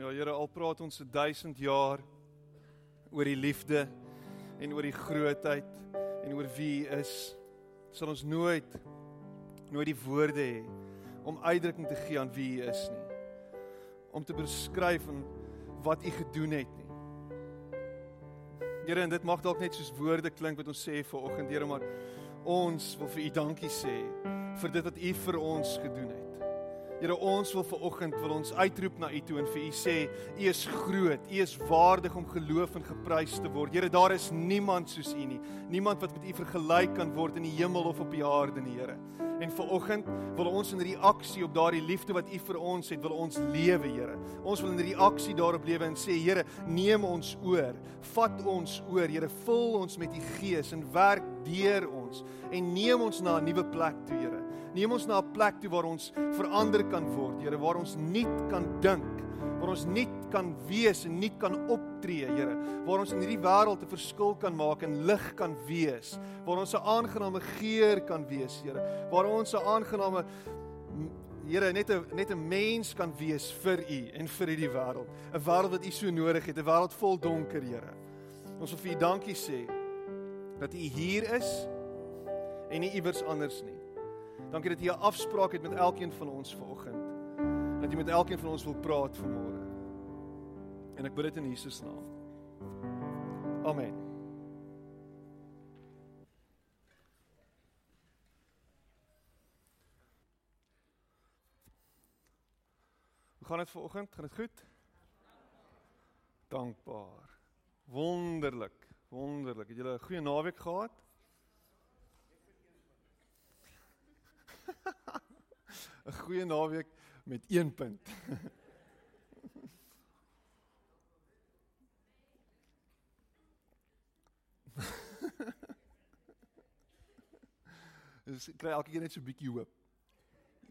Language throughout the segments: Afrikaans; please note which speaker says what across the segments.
Speaker 1: Ja Here, al praat ons se 1000 jaar oor die liefde en oor die grootheid en oor wie U is, sal ons nooit nooit die woorde hê om uitdrukking te gee aan wie U is nie. Om te beskryf en wat U gedoen het nie. Here, en dit mag dalk net soos woorde klink wat ons sê vir oggend, Here, maar ons wil vir U dankie sê vir dit wat U vir ons gedoen het. Here ons wil ver oggend wil ons uitroep na U toe en vir U sê U is groot, U is waardig om geloof en geprys te word. Here daar is niemand soos U nie. Niemand wat met U vergelyk kan word in die hemel of op die aarde nie, Here. En ver oggend wil ons in reaksie op daardie liefde wat U vir ons het, wil ons lewe, Here. Ons wil in reaksie daarop lewe en sê Here, neem ons oor. Vat ons oor, Here. Vul ons met U Gees en werk deur ons en neem ons na 'n nuwe plek toe, Here. Neem ons na 'n plek toe waar ons verander kan word, Here, waar ons nuut kan dink, waar ons nuut kan wees en nuut kan optree, Here, waar ons in hierdie wêreld 'n verskil kan maak en lig kan wees, waar ons 'n aangename geur kan wees, Here, waar ons 'n aangename Here net 'n net 'n mens kan wees vir U en vir hierdie wêreld, 'n wêreld wat U so nodig het, 'n wêreld vol donker, Here. Ons wil vir U dankie sê dat U hier is en nie iewers anders nie. Dankie dat jy 'n afspraak het met elkeen van ons vanoggend. Dat jy met elkeen van ons wil praat vanmôre. En ek bid dit in Jesus naam. Amen. Hoe gaan dit vanoggend? Gaan dit goed? Dankbaar. Wonderlik. Wonderlik. Het julle 'n goeie naweek gehad? 'n goeie naweek met 1 punt. Dis kry elke keer net so 'n bietjie hoop.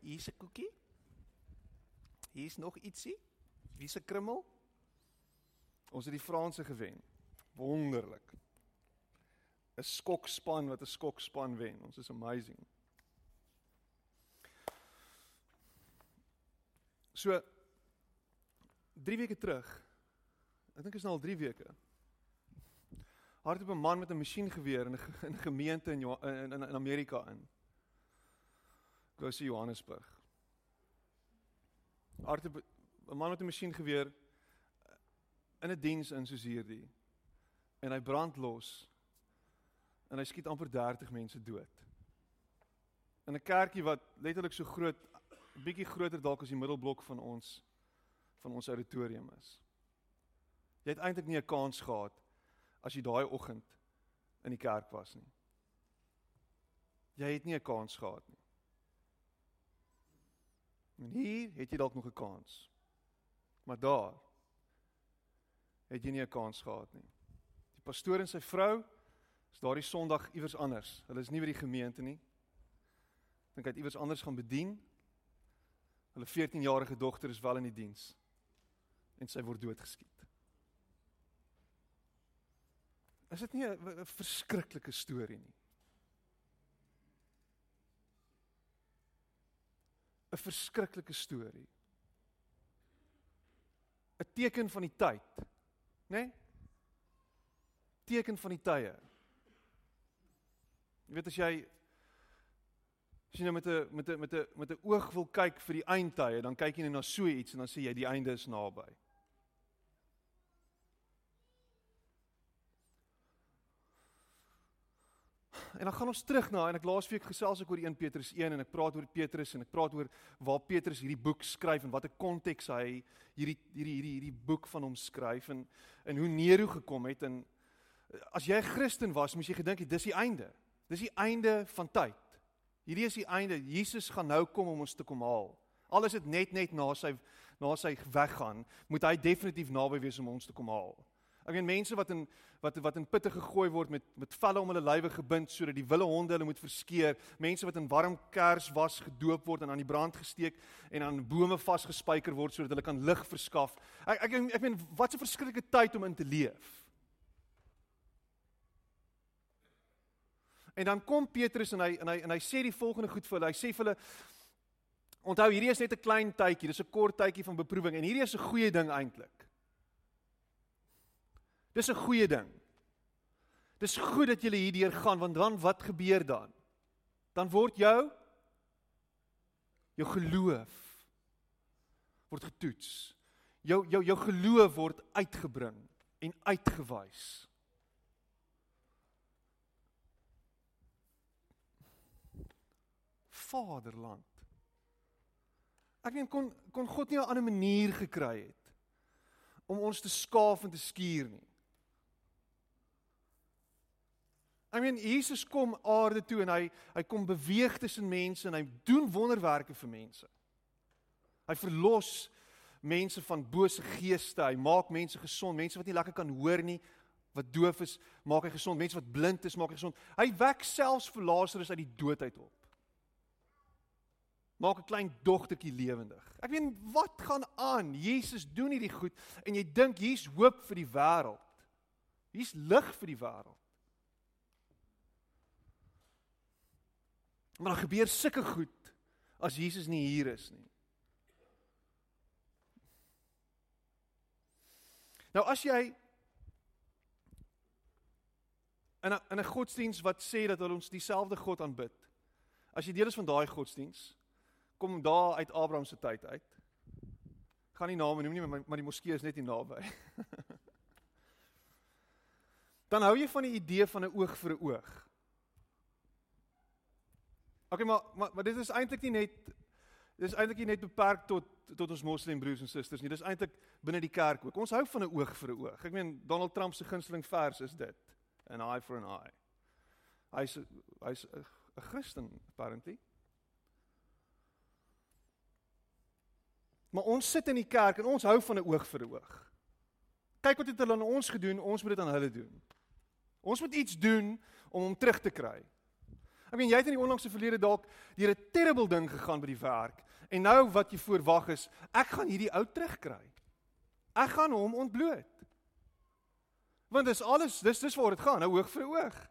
Speaker 1: Hier's 'n koekie. Hier's nog ietsie. Wie's 'n krummel? Ons het die Franse gewen. Wonderlik. 'n Skokspan wat 'n skokspan wen. Ons is amazing. So 3 weke terug. Ek dink is nou al 3 weke. Hardop 'n man met 'n masjiengeweer in 'n gemeente in, in in in Amerika in. Gou sien Johannesburg. Hardop 'n man met 'n masjiengeweer in 'n diens in soos hierdie. En hy brand los. En hy skiet amper 30 mense dood. In 'n kerkie wat letterlik so groot bietjie groter dalk as die middelblok van ons van ons auditorium is. Jy het eintlik nie 'n kans gehad as jy daai oggend in die kerk was nie. Jy het nie 'n kans gehad nie. En hier het jy dalk nog 'n kans. Maar daar het jy nie 'n kans gehad nie. Die pastoor en sy vrou is daardie Sondag iewers anders. Hulle is nie by die gemeente nie. Dink hy het iewers anders gaan bedien Hulle 14-jarige dogter is wel in die diens en sy word doodgeskiet. Is dit nie 'n verskriklike storie nie? 'n Verskriklike storie. 'n Teken van die tyd, né? Nee? Teken van die tye. Jy weet as jy As jy nou met 'n met 'n met 'n met 'n oog wil kyk vir die eindtye, dan kyk jy net na so iets en dan sê jy die einde is naby. En dan gaan ons terug na en ek laasweek gesels ek oor 1 Petrus 1 en ek praat oor Petrus en ek praat oor waar Petrus hierdie boek skryf en watter konteks hy hierdie hierdie hierdie hierdie boek van hom skryf en en hoe Nero gekom het en as jy 'n Christen was, moes jy gedink dis die einde. Dis die einde van tyd. Hierdie is die einde. Jesus gaan nou kom om ons te kom haal. Al is dit net net na sy na sy weggaan, moet hy definitief naby wees om ons te kom haal. Ek meen mense wat in wat wat in pitte gegooi word met met velle om hulle lywe gebind sodat die wilde honde hulle moet verskeer, mense wat in warm kers was gedoop word en aan die brand gesteek en aan bome vasgespijker word sodat hulle kan lig verskaf. Ek ek ek meen wat 'n verskriklike tyd om in te leef. En dan kom Petrus en hy en hy en hy sê die volgende goed vir hulle. Hy sê vir hulle Onthou, hierdie is net 'n klein tydjie, dis 'n kort tydjie van beproewing en hierdie is 'n goeie ding eintlik. Dis 'n goeie ding. Dis goed dat jy hierdeur gaan want dan wat gebeur dan? Dan word jou jou geloof word getoets. Jou jou jou geloof word uitgebring en uitgewys. Vaderland. Ek meen kon kon God nie 'n ander manier gekry het om ons te skaaf en te skuur nie. I mean Jesus kom aarde toe en hy hy kom beweeg tussen mense en hy doen wonderwerke vir mense. Hy verlos mense van bose geeste. Hy maak mense gesond, mense wat nie lekker kan hoor nie, wat doof is, maak hy gesond, mense wat blind is, maak hy gesond. Hy wek selfs vir Lazarus uit die dood uit op. Maak 'n klein dogtertjie lewendig. Ek weet wat gaan aan. Jesus doen hierdie goed en jy dink hier's hoop vir die wêreld. Hier's lig vir die wêreld. Maar daar gebeur sulke goed as Jesus nie hier is nie. Nou as jy in 'n in 'n godsdiens wat sê dat hulle ons dieselfde God aanbid. As jy deel is van daai godsdiens, kom daar uit Abraham se tyd uit. Gaan nie name noem nie, maar die moskee is net hier naby. Dan hou jy van die idee van 'n oog vir 'n oog. Okay, maar maar, maar dit is eintlik nie net dis eintlik nie net beperk tot tot ons moslim broers en susters nie. Dis eintlik binne die kerk ook. Ons hou van 'n oog vir 'n oog. Ek meen Donald Trump se gunsteling vers is dit. An eye for an eye. Hy's hy's 'n Christen apparently. Maar ons sit in die kerk en ons hou van 'n oog vir 'n oog. Kyk wat het hulle aan ons gedoen, ons moet dit aan hulle doen. Ons moet iets doen om hom terug te kry. Ek meen jy het in die onlangse verlede dalk deur 'n terrible ding gegaan by die werk en nou wat jy voorwag is, ek gaan hierdie ou terugkry. Ek gaan hom ontbloot. Want dis alles, dis dis waar dit gaan, nou hoog vir hoog.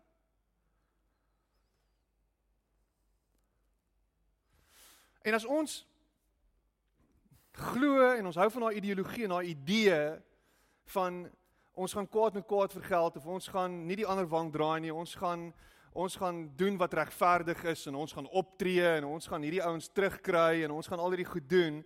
Speaker 1: En as ons glo en ons hou van daai ideologie en daai idee van ons gaan kwaad met kwaad vergeld of ons gaan nie die ander wang draai nie, ons gaan ons gaan doen wat regverdig is en ons gaan optree en ons gaan hierdie ouens terugkry en ons gaan al hierdie goed doen.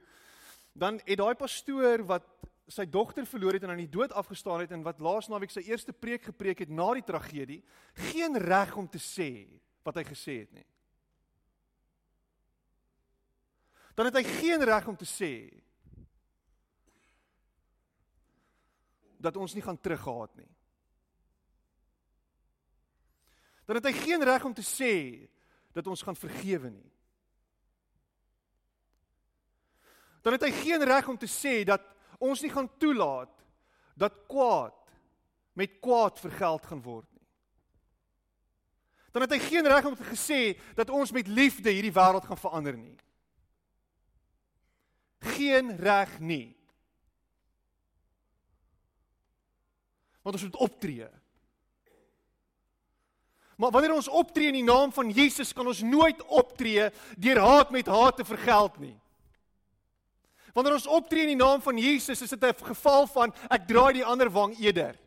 Speaker 1: Dan het daai pastoor wat sy dogter verloor het en aan die dood afgestaan het en wat laas naweek sy eerste preek gepreek het na die tragedie geen reg om te sê wat hy gesê het nie dan het hy geen reg om te sê dat ons nie gaan teruggehaat nie dan het hy geen reg om te sê dat ons gaan vergewe nie. Dan het hy geen reg om te sê dat ons nie gaan toelaat dat kwaad met kwaad vergeld gaan word nie. Dan het hy geen reg om te gesê dat ons met liefde hierdie wêreld gaan verander nie. Geen reg nie. Want ons moet optree. Maar wanneer ons optree in die naam van Jesus, kan ons nooit optree deur haat met haat te vergeld nie. Wanneer ons optree in die naam van Jesus, is dit 'n geval van ek draai die ander wang eerder.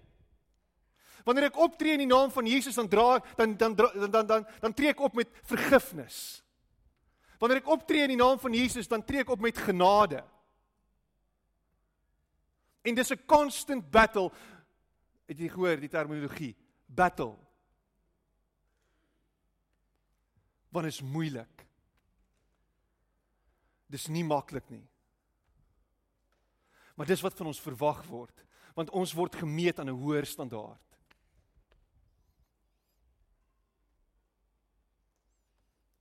Speaker 1: Wanneer ek optree in die naam van Jesus, dan dra dan dan dan dan dan, dan tree ek op met vergifnis. Wanneer ek optree in die naam van Jesus, dan tree ek op met genade. En dis 'n constant battle. Het jy gehoor die terminologie? Battle. want is moeilik. Dis nie maklik nie. Maar dis wat van ons verwag word, want ons word gemeet aan 'n hoër standaard.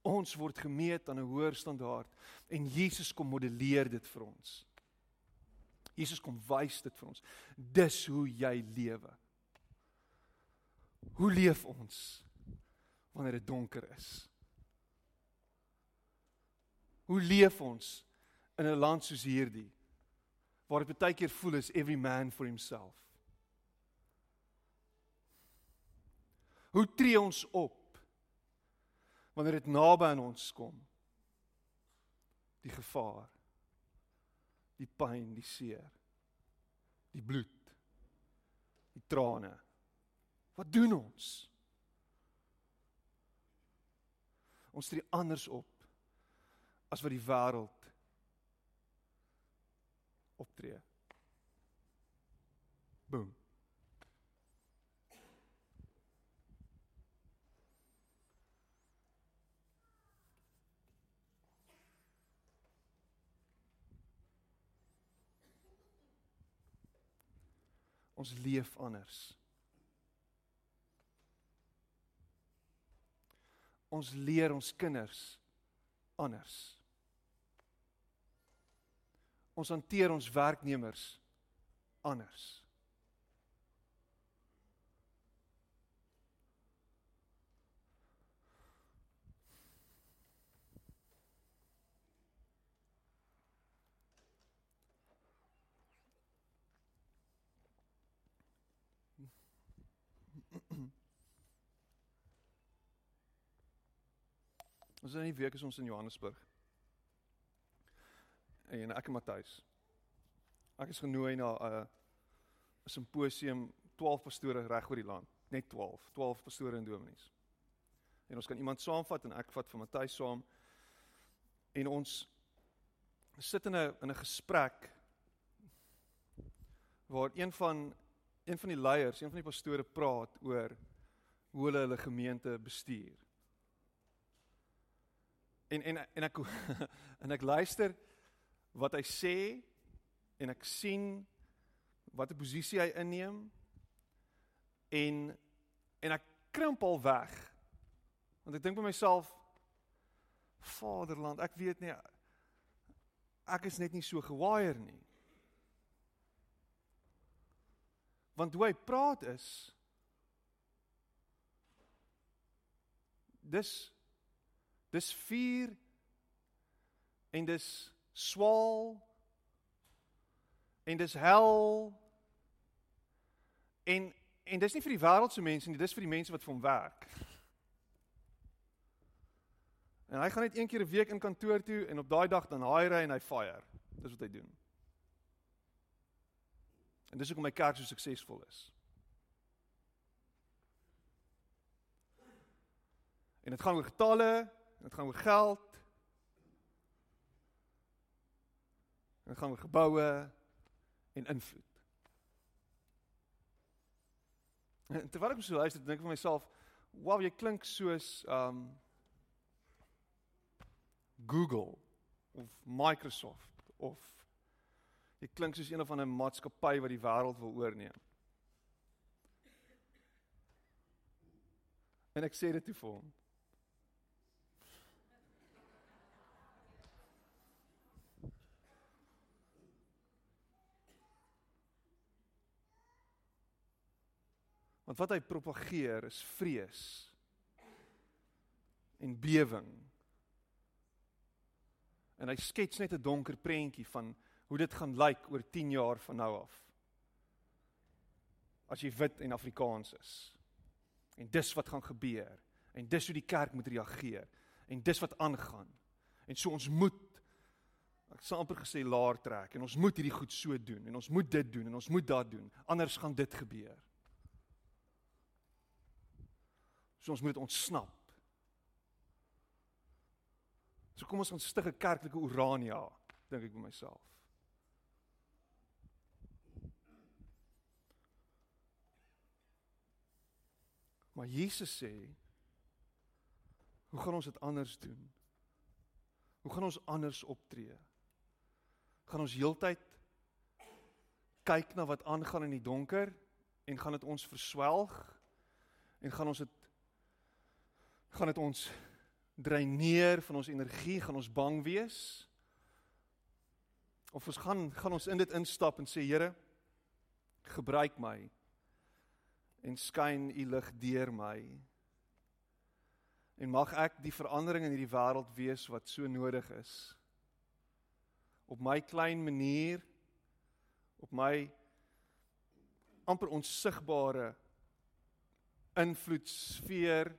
Speaker 1: Ons word gemeet aan 'n hoër standaard en Jesus kom modelleer dit vir ons. Jesus kom wys dit vir ons. Dis hoe jy lewe. Hoe leef ons wanneer dit donker is? Hoe leef ons in 'n land soos hierdie waar dit baie keer voel is every man for himself? Hoe tree ons op wanneer dit naby aan ons kom? Die gevaar. Die pyn, die seer. Die bloed. Die trane. Wat doen ons? Ons tree anders op as wat die wêreld optree. Boom. Ons leef anders. Ons leer ons kinders anders. Ons hanteer ons werknemers anders. Ons is in die week is ons in Johannesburg. En ek en Matthys. Ek is genooi na 'n uh, simposium 12 pastore reg oor die land, net 12, 12 pastore en dominees. En ons kan iemand saamvat en ek vat vir Matthys saam. En ons sit in 'n in 'n gesprek waar een van een van die leiers, een van die pastore praat oor hoe hulle hulle gemeente bestuur. En en en ek en ek luister wat hy sê en ek sien watter posisie hy inneem en en ek krimp al weg. Want ek dink by myself Vaderland, ek weet nie ek is net nie so gewaier nie. Want hoe hy praat is dis dis vuur en dis swaal en dis hel en en dis nie vir die wêreldse mense nie, dis vir die mense wat vir hom werk. En hy gaan net een keer 'n week in kantoor toe en op daai dag dan hire hy en hy fire. Dis wat hy doen. En dis hoekom my kerk so suksesvol is. En dit gaan oor getalle, dit gaan oor geld. Dit gaan oor geboue en invloed. En terwyl ek so luister, dink ek vir myself, "Wow, jy klink soos um Google of Microsoft of Jy klink soos een of ander maatskappy wat die wêreld wil oorneem. En ek sê dit toe vir hom. Want wat hy propageer is vrees en bewering. En hy skets net 'n donker prentjie van hoe dit gaan lyk oor 10 jaar van nou af. As jy wit en Afrikaans is. En dis wat gaan gebeur en dis hoe die kerk moet reageer en dis wat aangaan. En so ons moet ek sê amper gesê laar trek en ons moet hierdie goed so doen en ons moet dit doen en ons moet dat doen anders gaan dit gebeur. So ons moet dit ontsnap. So kom ons gaan stig 'n kerklike Urania, dink ek vir myself. Maar Jesus sê hoe gaan ons dit anders doen? Hoe gaan ons anders optree? Gaan ons heeltyd kyk na wat aangaan in die donker en gaan dit ons verswelg en gaan ons dit gaan dit ons dreineer van ons energie, gaan ons bang wees? Of ons gaan gaan ons in dit instap en sê Here, gebruik my en skyn u lig deur my. En mag ek die verandering in hierdie wêreld wees wat so nodig is. Op my klein manier op my amper onsigbare invloedsfeer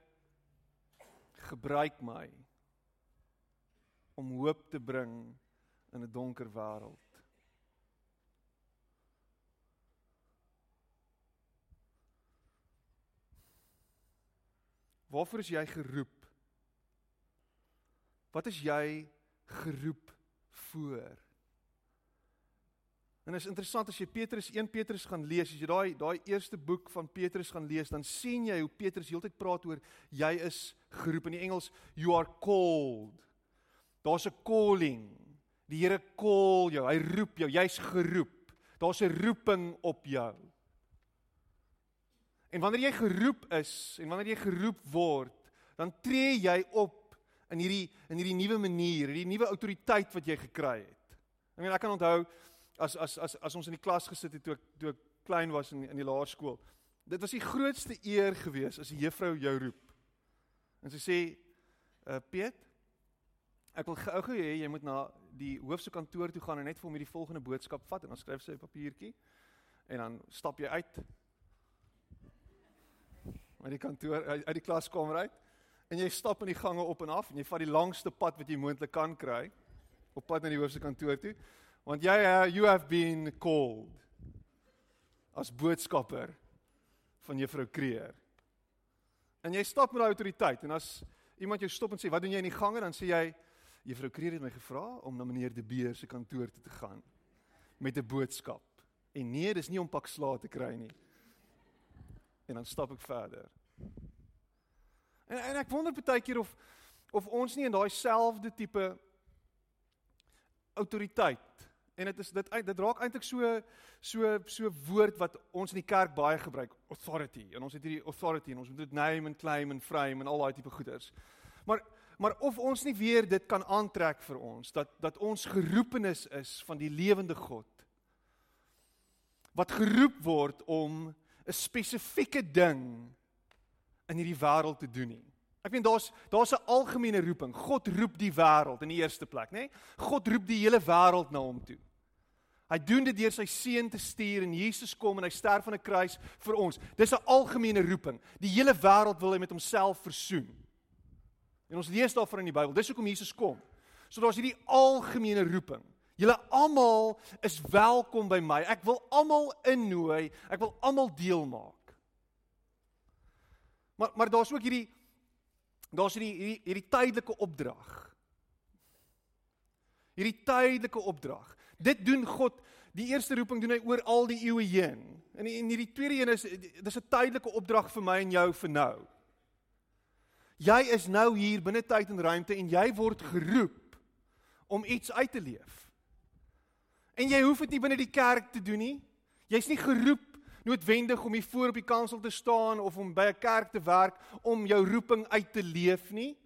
Speaker 1: gebruik my om hoop te bring in 'n donker wêreld. Waarvoor is jy geroep? Wat is jy geroep voor? En is interessant as jy Petrus 1 Petrus gaan lees, as jy daai daai eerste boek van Petrus gaan lees, dan sien jy hoe Petrus heeltyd praat oor jy is geroep in die Engels you are called. Daar's 'n calling. Die Here call jou. Hy roep jou. Jy's geroep. Daar's 'n roeping op jou. En wanneer jy geroep is en wanneer jy geroep word, dan tree jy op in hierdie in hierdie nuwe manier, hierdie nuwe autoriteit wat jy gekry het. Ek meen ek kan onthou as as as as ons in die klas gesit het toe ek toe ek klein was in in die laerskool. Dit was die grootste eer gewees as 'n juffrou jou roep. En sy sê, "Uh Piet, ek wil gou gou hê jy moet na die hoofse kantoor toe gaan en net vir hom hierdie volgende boodskap vat en dan skryf sy 'n papiertjie en dan stap jy uit uit die kantoor uit die klaskamer uit en jy stap in die gange op en af en jy vat die langste pad wat jy moontlik kan kry op pad na die hoofse kantoor toe Want jy uh, you have been called as boodskapper van juffrou Kreer. En jy stap met daai autoriteit en as iemand jou stop en sê wat doen jy in die gange dan sê jy juffrou Kreer het my gevra om na meneer De Beer se kantoor toe te gaan met 'n boodskap. En nee, dis nie om pak slaag te kry nie. En dan stap ek verder. En en ek wonder baie keer of of ons nie in daai selfde tipe autoriteit En dit is dit dit raak eintlik so so so woord wat ons in die kerk baie gebruik, authority. En ons het hierdie authority en ons moet dit name en claim en frame en al daai tipe goeders. Maar maar of ons nie weer dit kan aantrek vir ons dat dat ons geroepenis is van die lewende God wat geroep word om 'n spesifieke ding in hierdie wêreld te doen nie. Ek meen daar's daar's 'n algemene roeping. God roep die wêreld in die eerste plek, nê? Nee? God roep die hele wêreld na hom toe. Hy doen dit deur sy seun te stuur en Jesus kom en hy sterf aan 'n kruis vir ons. Dis 'n algemene roeping. Die hele wêreld wil hy met homself versoen. En ons lees daarvan in die Bybel. Dis hoekom Jesus kom. So daar's hierdie algemene roeping. Julle almal is welkom by my. Ek wil almal innooi. Ek wil almal deel maak. Maar maar daar's ook hierdie daar's hierdie hierdie hierdie tydelike opdrag. Hierdie tydelike opdrag. Dit doen God. Die eerste roeping doen hy oor al die eeue heen. En en hierdie tweede een is dis 'n tydelike opdrag vir my en jou vir nou. Jy is nou hier binne tyd en ruimte en jy word geroep om iets uit te leef. En jy hoef dit nie binne die kerk te doen nie. Jy's nie geroep noodwendig om hier voor op die kansel te staan of om by 'n kerk te werk om jou roeping uit te leef nie.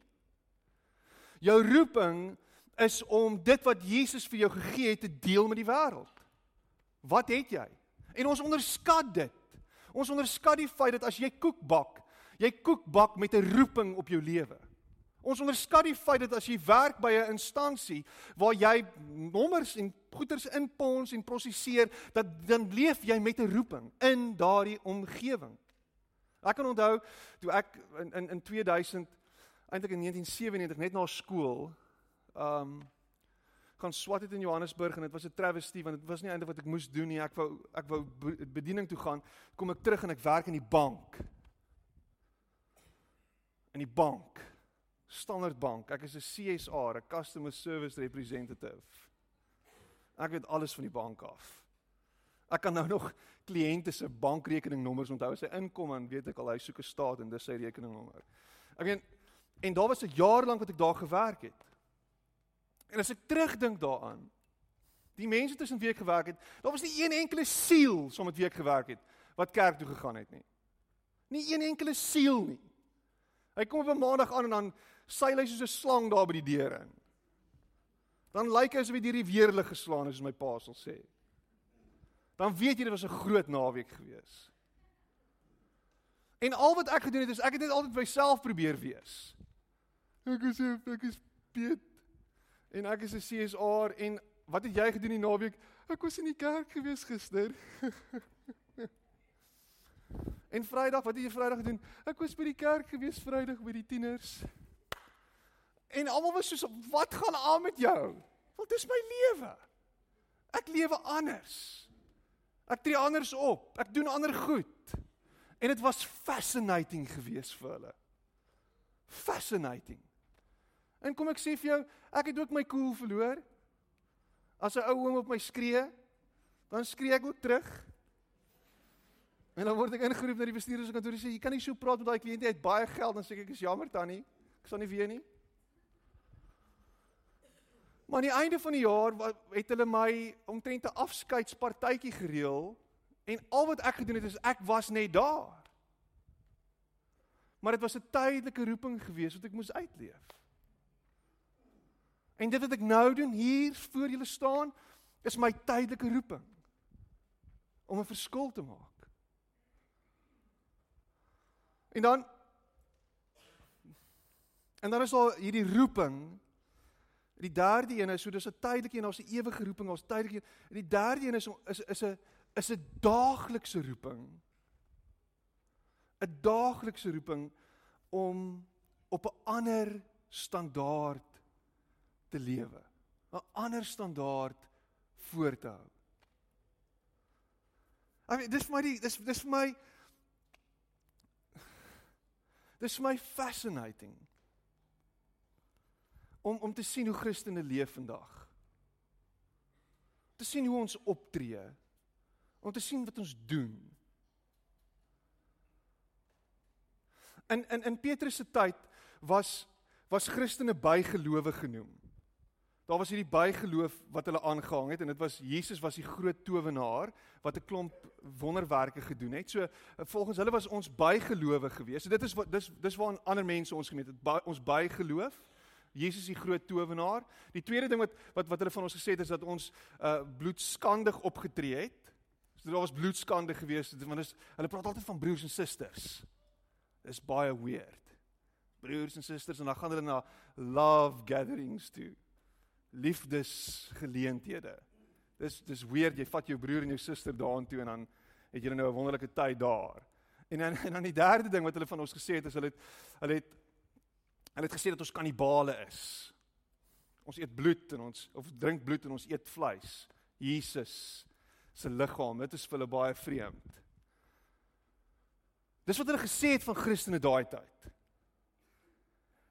Speaker 1: Jou roeping is om dit wat Jesus vir jou gegee het te deel met die wêreld. Wat het jy? En ons onderskat dit. Ons onderskat die feit dat as jy koek bak, jy koek bak met 'n roeping op jou lewe. Ons onderskat die feit dat as jy werk by 'n instansie waar jy nommers en goeders inpons en prosesseer, dat dan leef jy met 'n roeping in daardie omgewing. Ek kan onthou toe ek in in, in 2000 eintlik in 1997 net na skool um gaan swat het in Johannesburg en dit was 'n travestie want dit was nie eintlik wat ek moes doen nie. Ek wou ek wou bediening toe gaan. Kom ek terug en ek werk in die bank. In die bank. Standard Bank. Ek is 'n CSR, 'n Customer Service Representative. Ek weet alles van die bank af. Ek kan nou nog kliënte se bankrekeningnommers onthou. As hy inkom dan weet ek al hy soek 'n staat en dis sy rekeningnommer. Ek weet en daar was 'n jaar lank wat ek daar gewerk het. En as ek terugdink daaraan, die mense tussen wie ek gewerk het, daar was nie een enkele siel som met wie ek gewerk het wat kerk toe gegaan het nie. Nie een enkele siel nie. Hy kom op 'n maandag aan en dan seil hy soos 'n slang daar by die deur in. Dan lyk hy asof hy deur die weerlig geslaan is, soos my pa sal sê. Dan weet jy dit was 'n groot naweek gewees. En al wat ek gedoen het is ek het net altyd myself probeer wees. Ek is ek is Piet en ek is 'n CSR en wat het jy gedoen die naweek? Ek was in die kerk gewees gister. en Vrydag, wat het jy Vrydag gedoen? Ek was by die kerk gewees Vrydag by die tieners. En almal was soos wat gaan aan met jou? Want dis my lewe. Ek lewe anders. Ek tree anders op. Ek doen ander goed. En dit was fascinating geweest vir hulle. Fascinating. En kom ek sê vir jou, ek het ook my cool verloor. As 'n ou oom op my skree, dan skree ek ook terug. En dan word ek ingeroep na die bestuurderskantoor en sê jy kan nie so praat met daai kliënt nie, hy het baie geld, dan sê ek ek is jammer tannie. Ek sal nie weer nie. Maar aan die einde van die jaar het hulle my omtrent 'n afskeidspartytjie gereël en al wat ek gedoen het is ek was net daar. Maar dit was 'n tydelike roeping geweest wat ek moes uitleef. En dit wat ek nou doen hier voor julle staan is my tydelike roeping om 'n verskil te maak. En dan en dan is daar hierdie roeping Die derde een is so dis 'n tydelike een, daar's 'n ewige roeping, ons tydelike een. En die derde een is is is 'n is 'n daaglikse roeping. 'n Daaglikse roeping om op 'n ander standaard te lewe. 'n Ander standaard voor te hou. I mean, dis vir my die dis dis vir my dis vir my fascinating om om te sien hoe Christene leef vandag. Te sien hoe ons optree. Om te sien wat ons doen. In in in Petrus se tyd was was Christene bygelowe genoem. Daar was hierdie bygeloof wat hulle aangehang het en dit was Jesus was die groot towenaar wat 'n klomp wonderwerke gedoen het. So volgens hulle was ons bygelowe geweest. So dit is wat dis dis waar ander mense ons gemeet het. By, ons bygeloof. Jesus die groot towenaar. Die tweede ding wat wat wat hulle van ons gesê het is dat ons uh bloedskandig opgetree het. So daar was bloedskande gewees want is hulle praat altyd van broers en susters. Dis baie weird. Broers en susters en dan gaan hulle na love gatherings toe. Liefdes geleenthede. Dis dis weird jy vat jou broer en jou suster daartoe en dan het julle nou 'n wonderlike tyd daar. En dan en dan die derde ding wat hulle van ons gesê het is hulle het hulle het Hulle het gesê dat ons kannibale is. Ons eet bloed en ons of drink bloed en ons eet vleis. Jesus se liggaam, dit is vir hulle baie vreemd. Dis wat hulle gesê het van Christene daai tyd.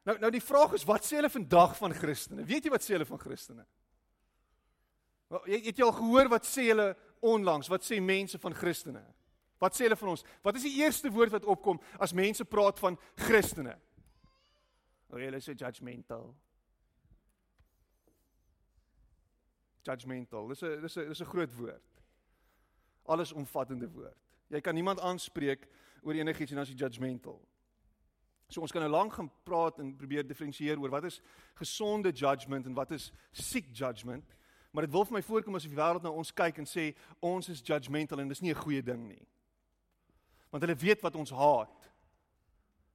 Speaker 1: Nou nou die vraag is wat sê hulle vandag van Christene? Weet jy wat sê hulle van Christene? Wel, jy het jy al gehoor wat sê hulle onlangs? Wat sê mense van Christene? Wat sê hulle van ons? Wat is die eerste woord wat opkom as mense praat van Christene? Oh, julle is so judgmental. Judgmental. Dis 'n dis 'n dis 'n groot woord. Alles omvattende woord. Jy kan niemand aanspreek oor enigiets en as jy judgmental. So ons kan nou lank gaan praat en probeer diferensieer oor wat is gesonde judgment en wat is siek judgment. Maar dit wil vir my voorkom asof die wêreld na ons kyk en sê ons is judgmental en dis nie 'n goeie ding nie. Want hulle weet wat ons haat.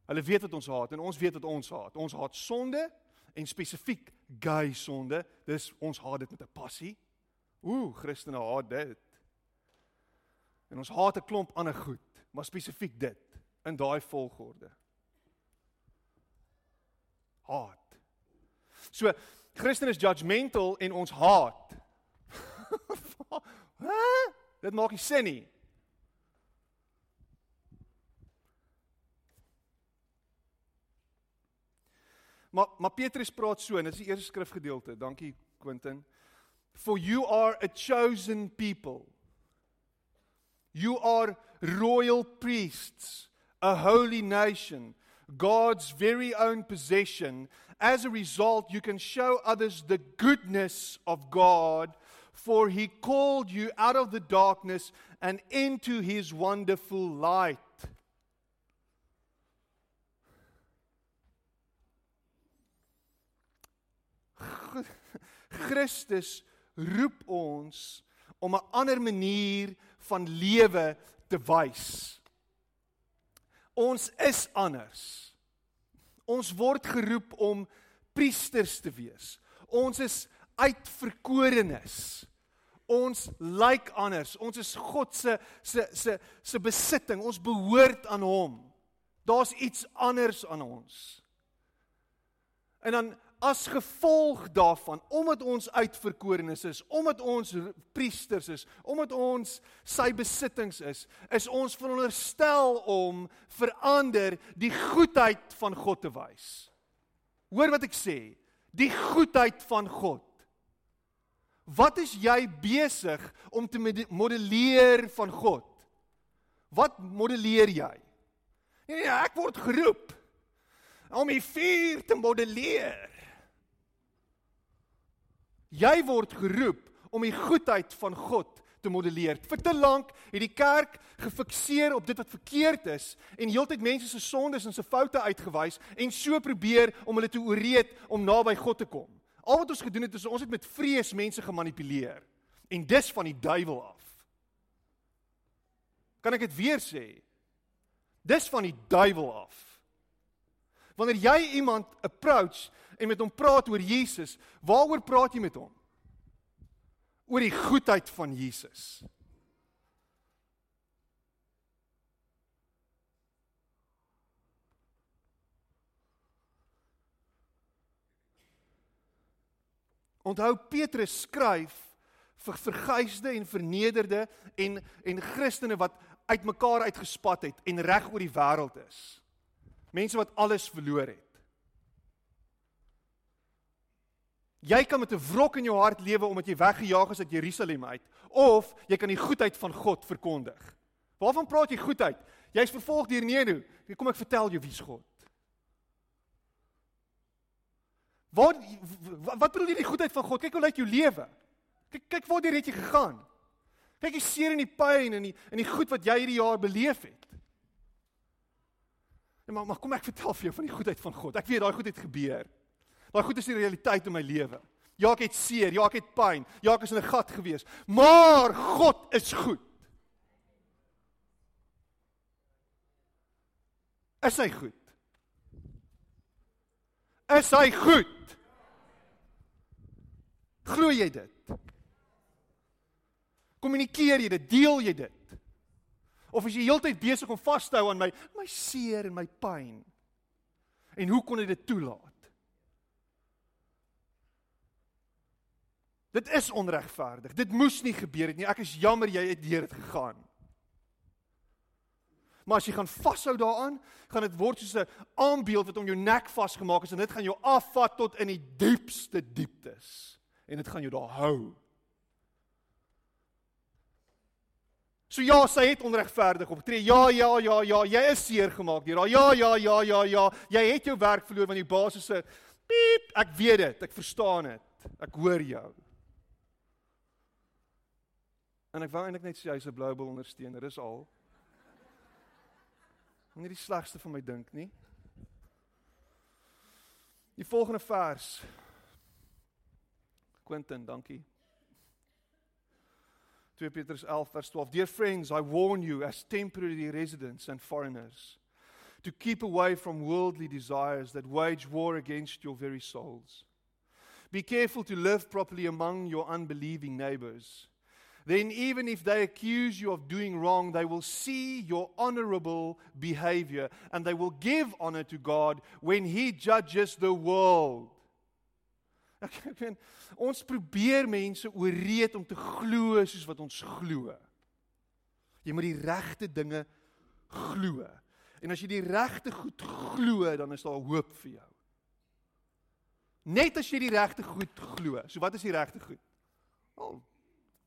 Speaker 1: Hulle weet wat ons haat en ons weet wat ons haat. Ons haat sonde en spesifiek gay sonde. Dis ons haat dit met 'n passie. Ooh, Christene haat dit. En ons haat 'n klomp ander goed, maar spesifiek dit in daai volgorde. Haat. So, Christene is judgmental en ons haat. Hæ? Dit maak nie sin nie. Maar maar Petrus praat so en dit is die eerste skrifgedeelte. Dankie Quentin. For you are a chosen people. You are royal priests, a holy nation, God's very own possession. As a result, you can show others the goodness of God, for he called you out of the darkness and into his wonderful light. Christus roep ons om 'n ander manier van lewe te wys. Ons is anders. Ons word geroep om priesters te wees. Ons is uitverkorenes. Ons lyk like anders. Ons is God se se se se besitting. Ons behoort aan hom. Daar's iets anders aan ons. En dan as gevolg daarvan, omdat ons uitverkorenes is, omdat ons priesters is, omdat ons sy besittings is, is ons veronderstel om verander die goedheid van God te wys. Hoor wat ek sê, die goedheid van God. Wat is jy besig om te modelleer van God? Wat modelleer jy? Nee, nee, ek word geroep om die vuur te modelleer. Jy word geroep om die goedheid van God te modelleer. Vir te lank het die kerk gefikseer op dit wat verkeerd is en heeltyd mense se sondes en se foute uitgewys en so probeer om hulle te ooreed om naby God te kom. Al wat ons gedoen het is ons het met vrees mense gemanipuleer en dis van die duiwel af. Kan ek dit weer sê? Dis van die duiwel af. Wanneer jy iemand approach en met hom praat oor Jesus, waaroor praat jy met hom? Oor die goedheid van Jesus. Onthou Petrus skryf vir verguisde en vernederde en en Christene wat uitmekaar uitgespat het en reg oor die wêreld is. Mense wat alles verloor het. Jy kan met 'n wrok in jou hart lewe omdat jy weggejaag is uit Jerusalem uit of jy kan die goedheid van God verkondig. Waarvan praat jy goedheid? Jy's vervolg deur Nero. Kom ek vertel jou wie's God. Wat wat bedoel jy die goedheid van God? Kyk hoe lyk jou lewe. Kyk kyk waar jy het jy gegaan. Kyk die seer en die pyn en die en die goed wat jy hierdie jaar beleef het. En maar maar kom ek vertel vir jou van die goedheid van God. Ek weet daai goed het gebeur. Daai goed is die realiteit in my lewe. Ja, ek het seer, ja, ek het pyn, ja, ek is in 'n gat gewees, maar God is goed. Is hy goed? Is hy goed? Glo jy dit? Kommunikeer jy dit? Deel jy dit? Of is jy heeltyd besig om vas te hou aan my my seer en my pyn? En hoe kon jy dit toelaat? Dit is onregverdig. Dit moes nie gebeur het nie. Ek is jammer jy het deur dit gegaan. Maar as jy gaan vashou daaraan, gaan dit word soos 'n aanbeeld wat om jou nek vasgemaak is en dit gaan jou afvat tot in die diepste dieptes en dit gaan jou daar hou. So ja, sy het onregverdig opgetree. Ja, ja, ja, ja, jy is seer gemaak deur haar. Ja, ja, ja, ja, ja. Jy het jou werk verloor want die baas sê, "Piep, ek weet dit. Ek verstaan dit. Ek hoor jou." En ek wou eintlik net sê hy's 'n blou bal ondersteuner, dis al. Nie die slegste van my dink nie. Die volgende vers. Quentin, dankie. 2 Petrus 11 vers 12 Dear friends I warn you as temporary residents and foreigners to keep away from worldly desires that wage war against your very souls Be careful to live properly among your unbelieving neighbors then even if they accuse you of doing wrong, they will see your honorable behavior and they will give honor to God when He judges the world. Ek ek meen ons probeer mense ooreed om te glo soos wat ons glo. Jy moet die regte dinge glo. En as jy die regte goed glo, dan is daar hoop vir jou. Net as jy die regte goed glo. So wat is die regte goed? Wel,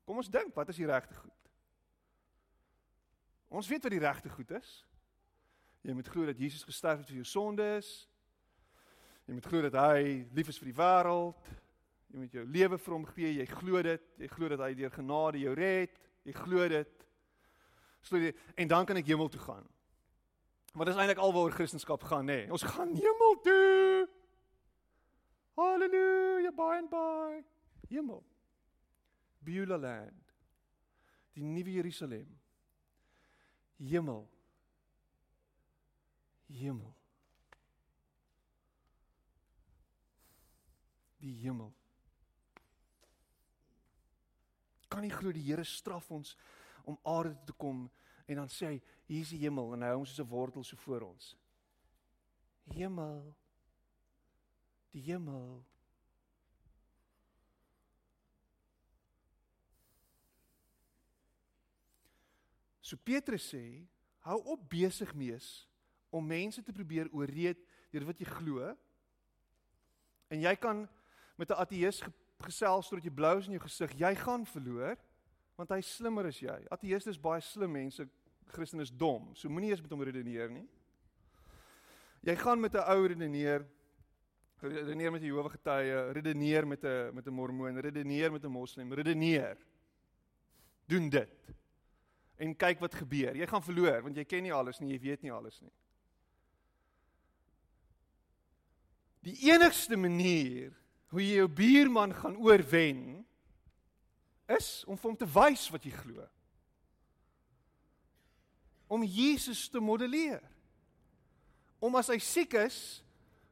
Speaker 1: kom ons dink, wat is die regte goed? Ons weet wat die regte goed is. Jy moet glo dat Jesus gesterf het vir jou sondes. Jy moet glo dat hy lief is vir die wêreld. Jy moet jou lewe vir hom gee. Jy glo dit. Jy glo dat hy deur genade jou red. Jy glo dit. Glo dit en dan kan ek hemel toe gaan. Maar dis eintlik alwaar Christendom gaan, nê. Nee. Ons gaan hemel toe. Halleluja, by and by. Hemel. Beulah land. Die nuwe Jerusalem. Hemel. Hemel. Die hemel. Kan nie glo die Here straf ons om aarde toe te kom en dan sê hy hier is die hemel en hy hou ons soos 'n wortel so voor ons. Hemel. Die hemel. So Petrus sê, hou op besig mees om mense te probeer ooreed deur wat jy glo. En jy kan met 'n ateïs gesels tot jy blou is in jou gesig. Jy gaan verloor want hy slimmer as jy. Ateïste is baie slim mense. Christen is dom. So moenie eens met hom redeneer nie. Jy gaan met 'n ou redeneer redeneer met 'n Jehovah getuie, redeneer met 'n met 'n mormoon, redeneer met 'n moslim, redeneer. Doen dit en kyk wat gebeur. Jy gaan verloor want jy ken nie alles nie, jy weet nie alles nie. Die enigste manier hoe jy jou buurman gaan oorwen is om vir hom te wys wat jy glo. Om Jesus te modelleer. Om as hy siek is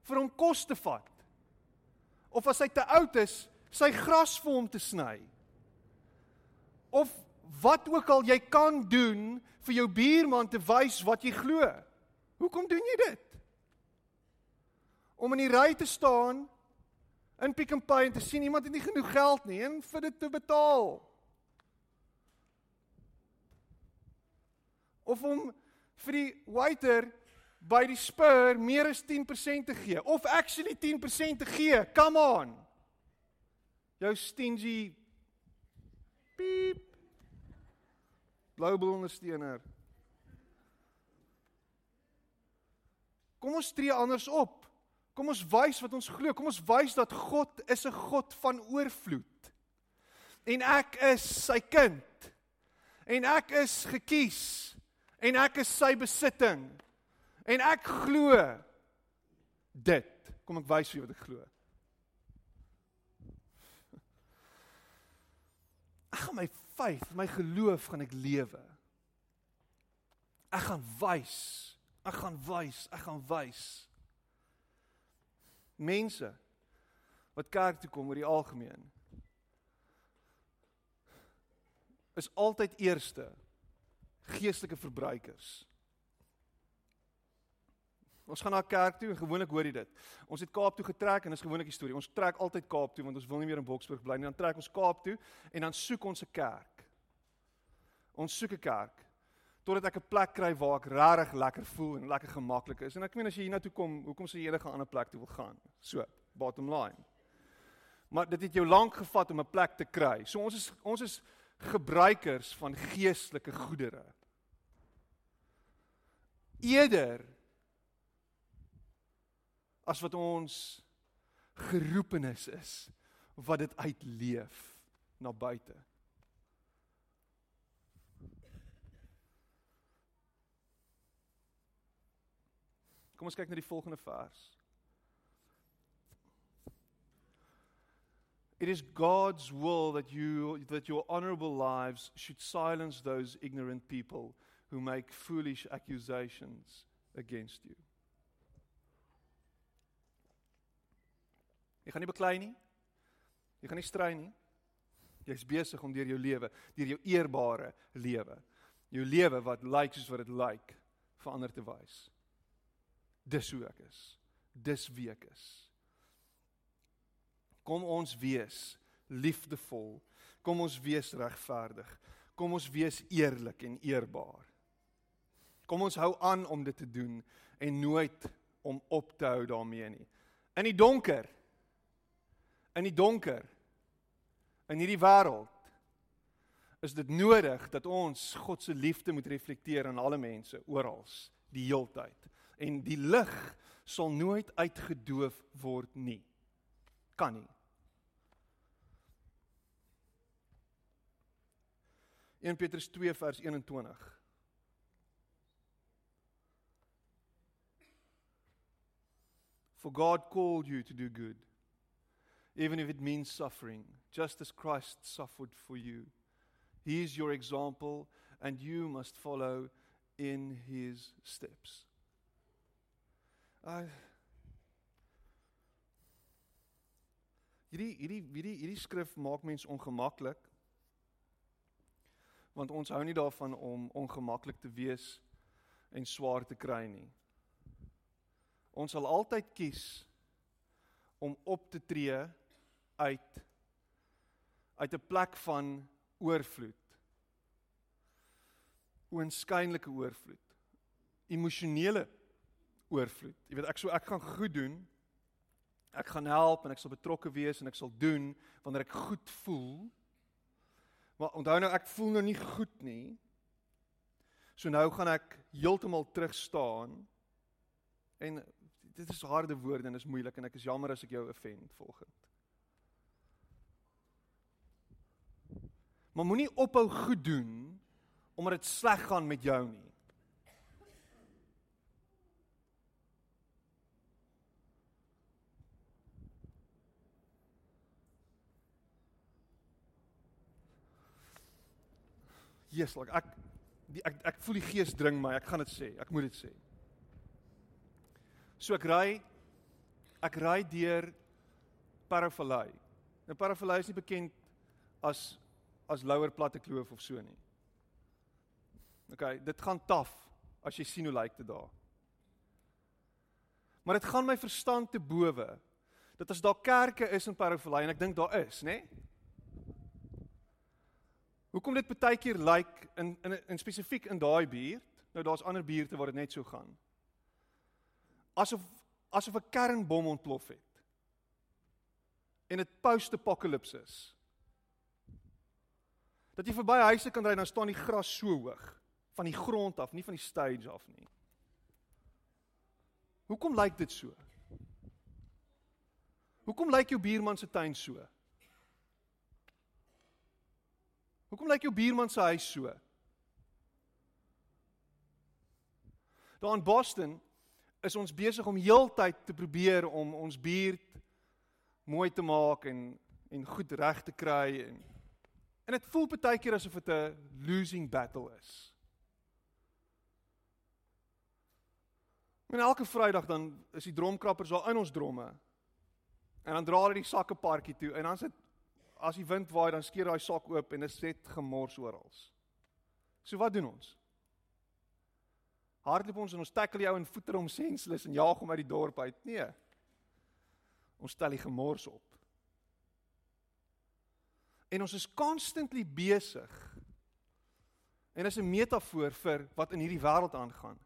Speaker 1: vir hom kos te vat. Of as hy te oud is, sy gras vir hom te sny. Of wat ook al jy kan doen vir jou buurman te wys wat jy glo. Hoekom doen jy dit? Om in die ry te staan in Pick n Pay en te sien iemand het nie genoeg geld nie en vir dit te betaal. Of om vir die waiter by die Spur meer as 10% te gee of actually 10% te gee. Come on. Jou stingy piep Bloubil ondersteuner. Kom ons tree anders op. Kom ons wys wat ons glo. Kom ons wys dat God is 'n God van oorvloed. En ek is sy kind. En ek is gekies. En ek is sy besitting. En ek glo dit. Kom ek wys vir jou wat ek glo. Ek gaan my faith, my geloof gaan ek lewe. Ek gaan wys. Ek gaan wys, ek gaan wys. Mense wat kerk toe kom oor die algemeen is altyd eerste geestelike verbruikers. Ons gaan na kerk toe en gewoonlik hoor jy dit. Ons het Kaap toe getrek en dis gewoonlik die storie. Ons trek altyd Kaap toe want ons wil nie meer in Boksburg bly nie. Dan trek ons Kaap toe en dan soek ons 'n kerk. Ons soek 'n kerk totdat ek 'n plek kry waar ek regtig lekker voel en lekker gemaklik is. En ek meen as jy hiernatoe kom, hoekom sou jy enige ander plek toe wil gaan? So, bottom line. Maar dit het jou lank gevat om 'n plek te kry. So ons is ons is gebruikers van geestelike goedere. Eerder as wat ons geroepenis is wat dit uitleef na buite. Kom ons kyk na die volgende vers. It is God's will that you that your honorable lives should silence those ignorant people who make foolish accusations against you. Jy gaan nie beklei nie. Jy gaan nie strei nie. Jy's besig om deur jou lewe, deur jou eerbare lewe, jou lewe wat lyk like soos wat dit lyk, like, verander te wys. Dis hoe ek is. Dis wie ek is. Kom ons wees liefdevol. Kom ons wees regverdig. Kom ons wees eerlik en eerbaar. Kom ons hou aan om dit te doen en nooit om op te hou daarmee nie. In die donker in die donker in hierdie wêreld is dit nodig dat ons God se liefde moet reflekteer aan alle mense oral die heeltyd en die lig sal nooit uitgedoof word nie kan nie 1 Petrus 2 vers 21 For God called you to do good even if it means suffering, just as Christ suffered for you. He is your example, and you must follow in his steps. Uh, hierdie hierdie hierdie hierdie skrif maak mens ongemaklik want ons hou nie daarvan om ongemaklik te wees en swaar te kry nie. Ons sal altyd kies om op te tree uit uit 'n plek van oorvloed. Oënskynlike oorvloed. Emosionele oorvloed. Jy weet ek so ek gaan goed doen. Ek gaan help en ek sal betrokke wees en ek sal doen wanneer ek goed voel. Maar onthou nou ek voel nou nie goed nie. So nou gaan ek heeltemal terug staan. En dit is harde woorde en is moeilik en ek is jammer as ek jou offend volgens. Maar moenie ophou goed doen omdat dit sleg gaan met jou nie. Jesus, like ek die, ek ek voel die gees dring my. Ek gaan dit sê. Ek moet dit sê. So ek ry ek ry deur Parafalai. Nou Parafalai is nie bekend as as Louer Platte Kloof of so nie. OK, dit gaan taaf as jy sien hoe lyk dit daar. Maar dit gaan my verstand te bowe dat as daar kerke is in Parafalai en ek dink daar is, nê? Nee? Hoekom dit baie keer lyk like in in in spesifiek in daai buurt? Nou daar's ander buurte waar dit net so gaan. Asof asof 'n kernbom ontplof het. En dit post-apocalypse is. Dat jy verby huise kan ry en dan staan die gras so hoog van die grond af, nie van die stage af nie. Hoekom lyk dit so? Hoekom lyk jou buurman se tuin so? Hoekom lyk jou buurman se huis so? Daar in Boston is ons besig om heeltyd te probeer om ons buurt mooi te maak en en goed reg te kry en en dit voel baie keer asof dit 'n losing battle is. En elke Vrydag dan is die dromkrappers al in ons dromme. En dan dra hulle die sakke parkie toe en dan sit as die wind waai dan skeer daai sak oop en dit set gemors oral. So wat doen ons? Hardloop ons en ons tackle die ou en voeter hom senseless en jaag hom uit die dorp uit. Nee. Ons stel die gemors op. En ons is constantly besig. En dis 'n metafoor vir wat in hierdie wêreld aangaan.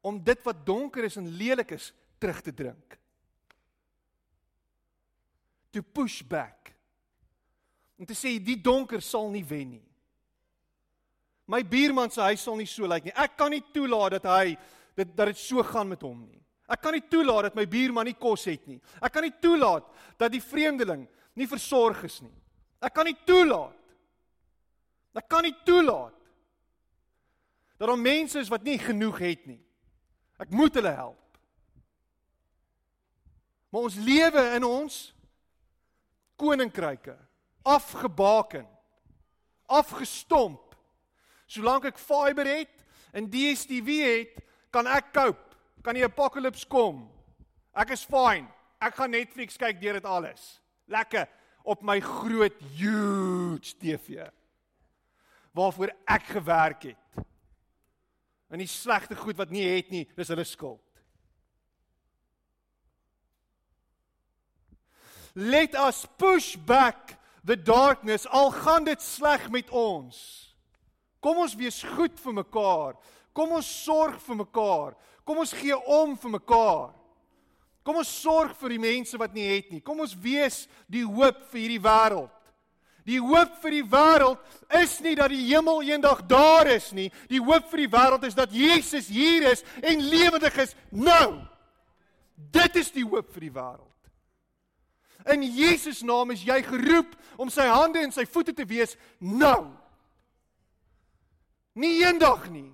Speaker 1: Om dit wat donker is en lelik is terug te drink. To push back om te sê die donker sal nie wen nie. My buurman se huis sal nie so lyk nie. Ek kan nie toelaat dat hy dit dat dit so gaan met hom nie. Ek kan nie toelaat dat my buurman nie kos het nie. Ek kan nie toelaat dat die vreemdeling nie versorg is nie. Ek kan nie toelaat. Ek kan nie toelaat dat daar mense is wat nie genoeg het nie. Ek moet hulle help. Maar ons lewe in ons koninkryke afgebaken. Afgestomp. Solank ek fiber het en DStv het, kan ek cope. Kan die apocalypse kom. Ek is fine. Ek gaan Netflix kyk deur dit alles. Lekker op my groot huge TV. Waarvoor ek gewerk het. En die slegte goed wat nie het nie, dis hulle skuld. Let us push back the darkness al gaan dit sleg met ons. Kom ons wees goed vir mekaar. Kom ons sorg vir mekaar. Kom ons gee om vir mekaar. Kom ons sorg vir die mense wat nie het nie. Kom ons wees die hoop vir hierdie wêreld. Die hoop vir die wêreld is nie dat die hemel eendag daar is nie. Die hoop vir die wêreld is dat Jesus hier is en lewendig is nou. Dit is die hoop vir die wêreld. In Jesus naam is jy geroep om sy hande en sy voete te wees nou. Nie eendag nie.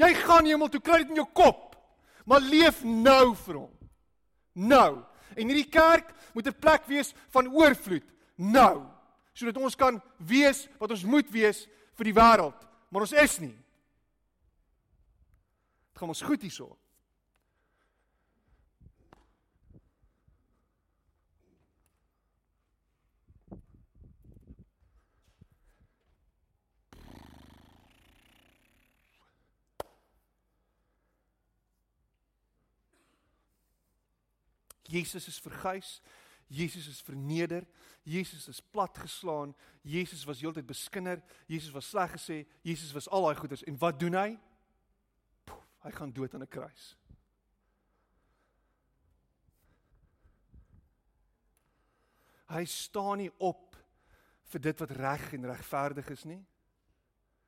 Speaker 1: Jy gaan hemel toe kry dit in jou kop. Maar leef nou vir hom. Nou. En hierdie kerk moet 'n plek wees van oorvloed nou, sodat ons kan wees wat ons moet wees vir die wêreld, maar ons is nie. Dit gaan ons goed hierso. Jesus is verguis. Jesus is verneder. Jesus is platgeslaan. Jesus was heeltyd beskinder. Jesus was sleg gesê. Jesus was al daai goeders. En wat doen hy? Poef, hy gaan dood aan 'n kruis. Hy staan nie op vir dit wat reg en regverdig is nie.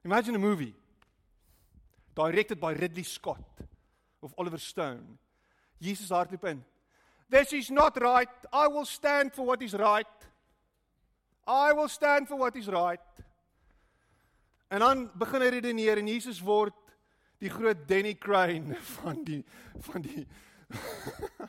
Speaker 1: Imagine a movie directed by Ridley Scott of Oliver Stone. Jesus hardloop in. This is not right. I will stand for what is right. I will stand for what is right. En dan begin hy redeneer en Jesus word die groot Danny Crane van die van die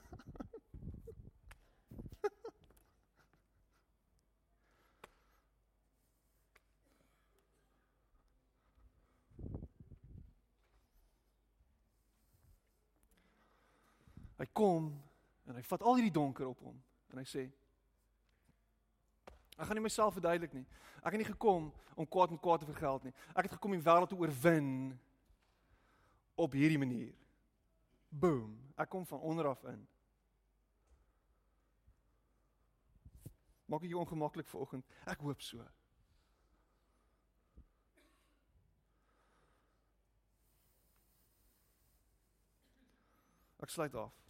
Speaker 1: Hy kom en hy vat al hierdie donker op hom en hy sê Ek gaan nie myself verduidelik nie. Ek het nie gekom om kwaad met kwaad te vergeld nie. Ek het gekom om die wêreld te oorwin op hierdie manier. Boom. Ek kom van onder af in. Maak jou ongemaklik vanoggend? Ek hoop so. Ek sluit af.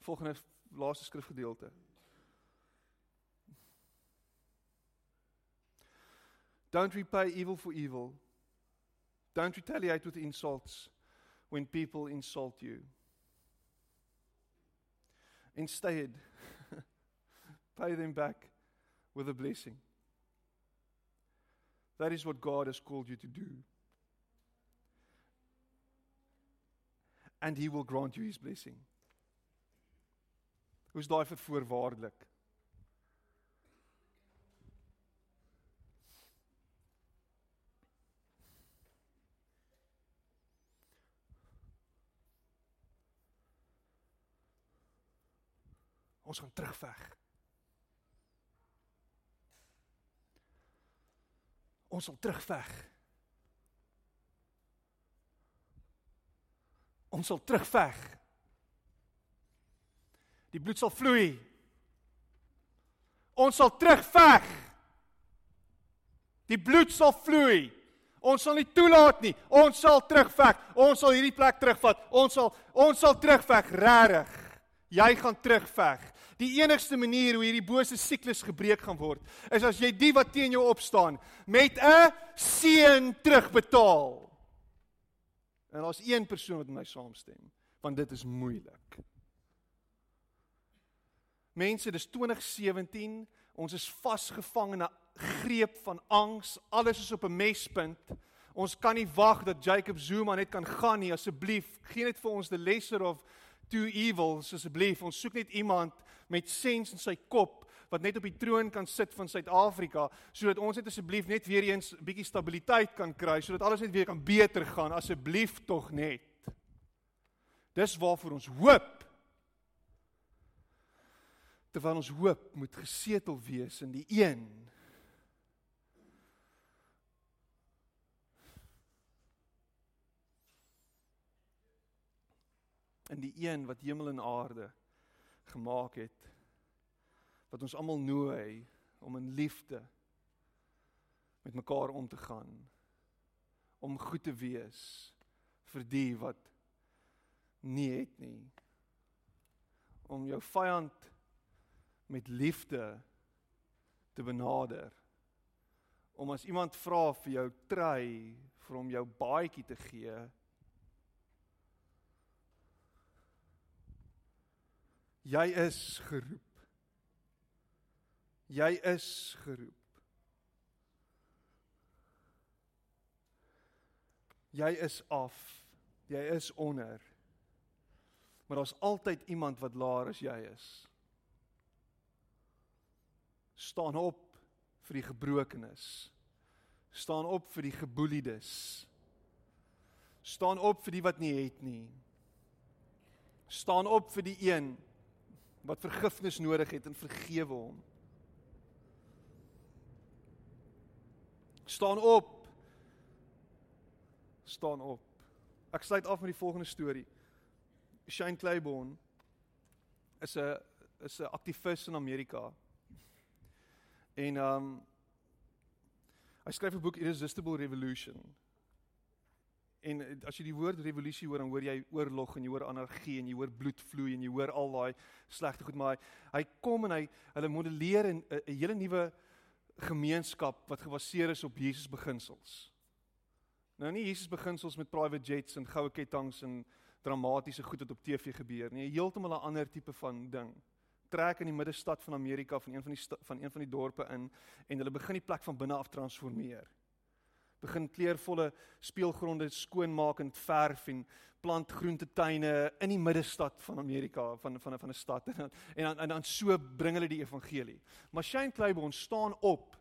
Speaker 1: Volgende laaste skrifgedeelte. Don't repay evil for evil. Don't retaliate with insults when people insult you. Instead, pay them back with a blessing. That is what God has called you to do. And He will grant you His blessing. Hoe's daai vir voorwaardelik? Ons gaan terugveg. Ons sal terugveg. Ons sal terugveg. Die bloed sal vloei. Ons sal terugveg. Die bloed sal vloei. Ons sal nie toelaat nie. Ons sal terugveg. Ons sal hierdie plek terugvat. Ons sal ons sal terugveg, regtig. Jy gaan terugveg. Die enigste manier hoe hierdie bose siklus gebreek gaan word, is as jy die wat teen jou opstaan met 'n seën terugbetaal. En daar's een persoon wat met my saamstem, want dit is moeilik. Mense, dis 2017, ons is vasgevang in 'n greep van angs, alles is op 'n mespunt. Ons kan nie wag dat Jacob Zuma net kan gaan nie, asseblief. Geen net vir ons the lesser of two evils asseblief. Ons soek net iemand met sens in sy kop wat net op die troon kan sit van Suid-Afrika sodat ons net asseblief net weer eens 'n bietjie stabiliteit kan kry sodat alles net weer kan beter gaan asseblief tog net. Dis waarvoor ons hoop. Terwyl ons hoop moet gesetel wees in die een. In die een wat hemel en aarde gemaak het wat ons almal nooi om in liefde met mekaar om te gaan om goed te wees vir die wat nie het nie. Om jou vyand met liefde te benader om as iemand vra vir jou trei vir hom jou baadjie te gee Jy is geroep. Jy is geroep. Jy is af. Jy is onder. Maar daar's altyd iemand wat laer as jy is. Staan op vir die gebrokenes. Staan op vir die geboeliedes. Staan op vir die wat nie het nie. Staan op vir die een wat vergifnis nodig het en vergewe hom. Staan op. Staan op. Ek sluit af met die volgende storie. Shane Claiborne is 'n is 'n aktivis in Amerika. En um, hy skryf 'n boek Irresistible Revolution. En eh, as jy die woord revolusie hoor, dan hoor jy oorlog en jy hoor anargie en jy hoor bloed vloei en jy hoor al daai slegte goed, maar hy, hy kom en hy hulle modelleer 'n 'n hele nuwe gemeenskap wat gebaseer is op Jesus beginsels. Nou nie Jesus beginsels met private jets en goue ketTINGS en dramatiese goed wat op TV gebeur nie, heeltemal 'n ander tipe van ding. Trek in die middestad van Amerika van een van die van een van die dorpe in en hulle begin die plek van binne af transformeer begin kleurvolle speelgronde skoonmaak en verf en plant groentetuine in die middestad van Amerika van van van 'n stad en dan, en dan en dan so bring hulle die evangelie. Maar Shane Claiborne staan op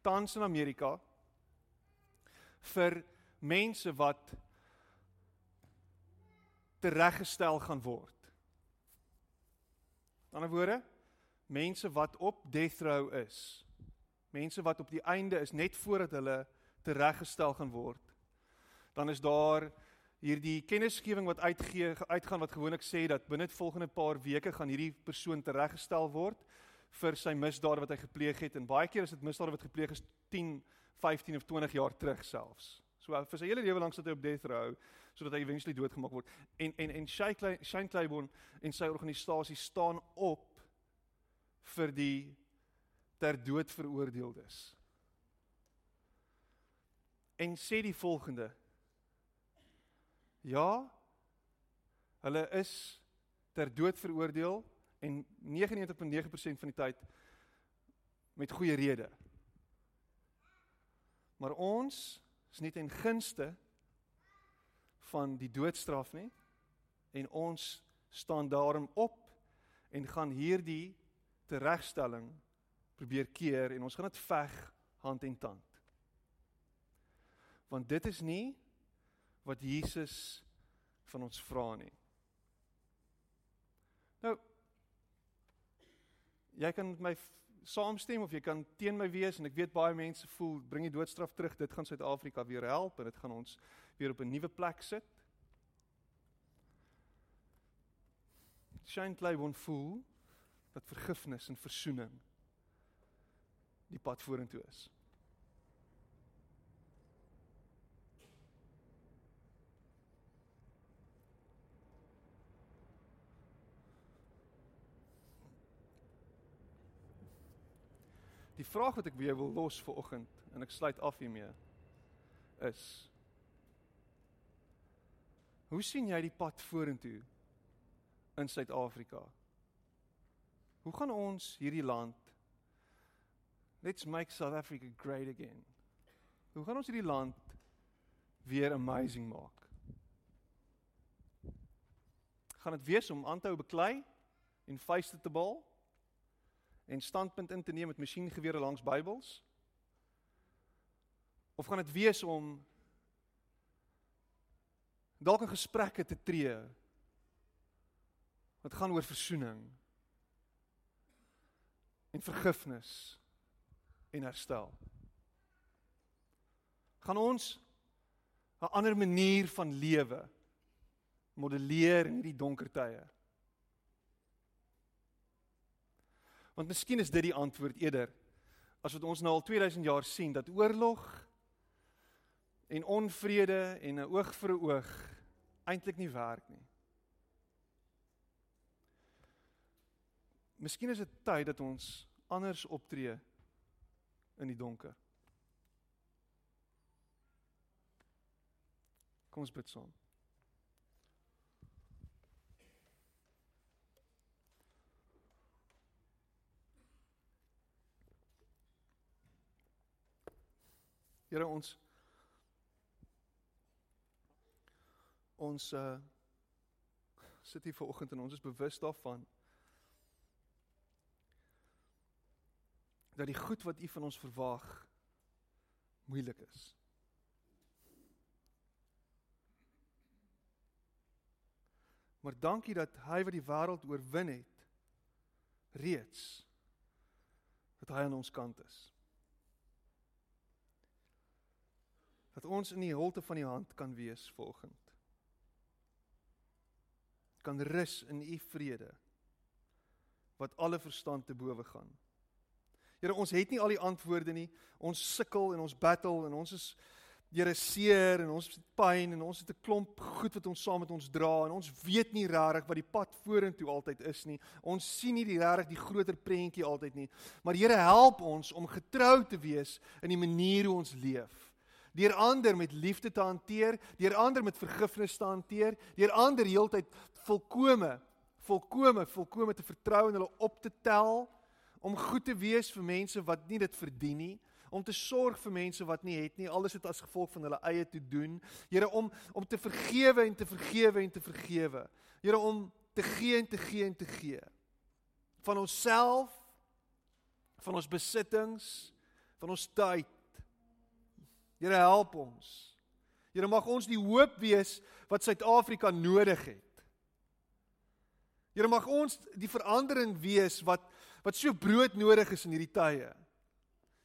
Speaker 1: tans in Amerika vir mense wat tereggestel gaan word. Aan ander woorde, mense wat op death row is. Mense wat op die einde is net voordat hulle tereggestel gaan word. Dan is daar hierdie kennisgewing wat uitgee uitgaan wat gewoonlik sê dat binne die volgende paar weke gaan hierdie persoon tereggestel word vir sy misdade wat hy gepleeg het en baie keer is dit misdade wat gepleeg is 10, 15 of 20 jaar terug selfs. So vir sy hele lewe lank sit hy op death row sodat hy eventually doodgemaak word. En en en Shane Claiborne en sy organisasie staan op vir die ter dood veroordeeldes en sê die volgende: Ja, hulle is ter dood veroordeel en 99.9% van die tyd met goeie rede. Maar ons is nie ten gunste van die doodstraf nie en ons staan daarom op en gaan hierdie teregstelling probeer keer en ons gaan dit veg hand en tand want dit is nie wat Jesus van ons vra nie. Nou jy kan met my saamstem of jy kan teen my wees en ek weet baie mense voel bring die doodstraf terug dit gaan Suid-Afrika weer help en dit gaan ons weer op 'n nuwe plek sit. Shine Clay won voel dat vergifnis en verzoening die pad vorentoe is. Die vraag wat ek weer wil los vir oggend en ek sluit af hiermee is Hoe sien jy die pad vorentoe in Suid-Afrika? Hoe gaan ons hierdie land Let's make South Africa great again. Hoe gaan ons hierdie land weer amazing maak? Gaan dit wees om aan te hou beklei en vuiste te bal? En standpunt in te neem met masjiengewere langs Bybels? Of gaan dit wees om dalk in gesprekke te tree wat gaan oor verzoening en vergifnis en herstel? Gaan ons 'n ander manier van lewe modelleer in hierdie donker tye? Want miskien is dit die antwoord eerder as wat ons nou al 2000 jaar sien dat oorlog en onvrede en 'n oog vir 'n oog eintlik nie werk nie. Miskien is dit tyd dat ons anders optree in die donker. Kom ons bid saam. Here ons ons uh sit hier vanoggend en ons is bewus daarvan dat die goed wat U van ons verwag moeilik is. Maar dankie dat hy wat die wêreld oorwin het reeds dat hy aan ons kant is. Dat ons in die holte van die hand kan wees volgend. Kan rus in u vrede wat alle verstand te bowe gaan. Here, ons het nie al die antwoorde nie. Ons sukkel en ons battle en ons is Here seer en ons het pyn en ons het 'n klomp goed wat ons saam met ons dra en ons weet nie regtig wat die pad vorentoe altyd is nie. Ons sien nie die regtig die groter prentjie altyd nie. Maar Here help ons om getrou te wees in die manier hoe ons leef. Deur ander met liefde te hanteer, deur ander met vergifnis te hanteer, deur ander heeltyd volkome, volkome, volkome te vertrou en hulle op te tel om goed te wees vir mense wat nie dit verdien nie om te sorg vir mense wat nie het nie, alles het as gevolg van hulle eie te doen. Here om om te vergewe en te vergewe en te vergewe. Here om te gee en te gee en te gee. Van onsself, van ons besittings, van ons tyd. Here help ons. Here mag ons die hoop wees wat Suid-Afrika nodig het. Here mag ons die verandering wees wat wat so brood nodig is in hierdie tye.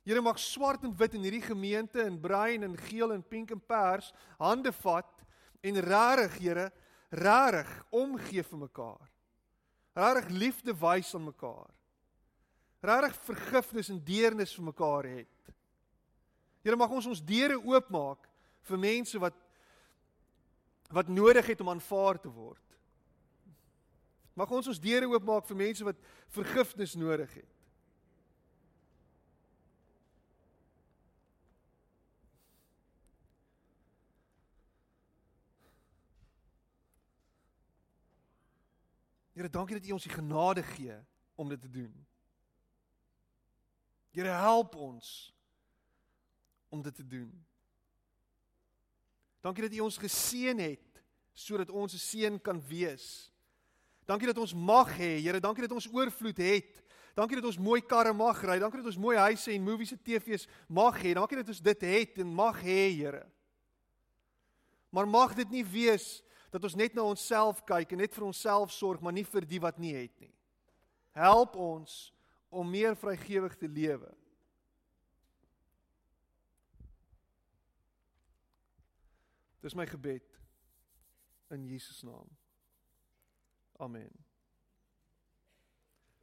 Speaker 1: Here mag swart en wit in hierdie gemeente en bruin en geel en pink en pers hande vat en regtig Here, regtig omgee vir mekaar. Regtig liefde wys aan mekaar. Regtig vergifnis en deernis vir mekaar het. Here mag ons ons deure oopmaak vir mense wat wat nodig het om aanvaar te word. Mag ons ons deure oopmaak vir mense wat vergifnis nodig het. Here, dankie dat U ons die genade gee om dit te doen. Here, help ons om dit te doen. Dankie dat U ons geseën het sodat ons 'n seën kan wees. Dankie dat ons mag hê, Here, dankie dat ons oorvloed het. Dankie dat ons mooi karre mag ry. Dankie dat ons mooi huise en movies en TV's mag hê. Dankie dat ons dit het en mag hê, Here. Maar mag dit nie wees dat ons net na onsself kyk en net vir onsself sorg, maar nie vir die wat nie het nie. Help ons om meer vrygewig te lewe. Dis my gebed in Jesus naam. Amen.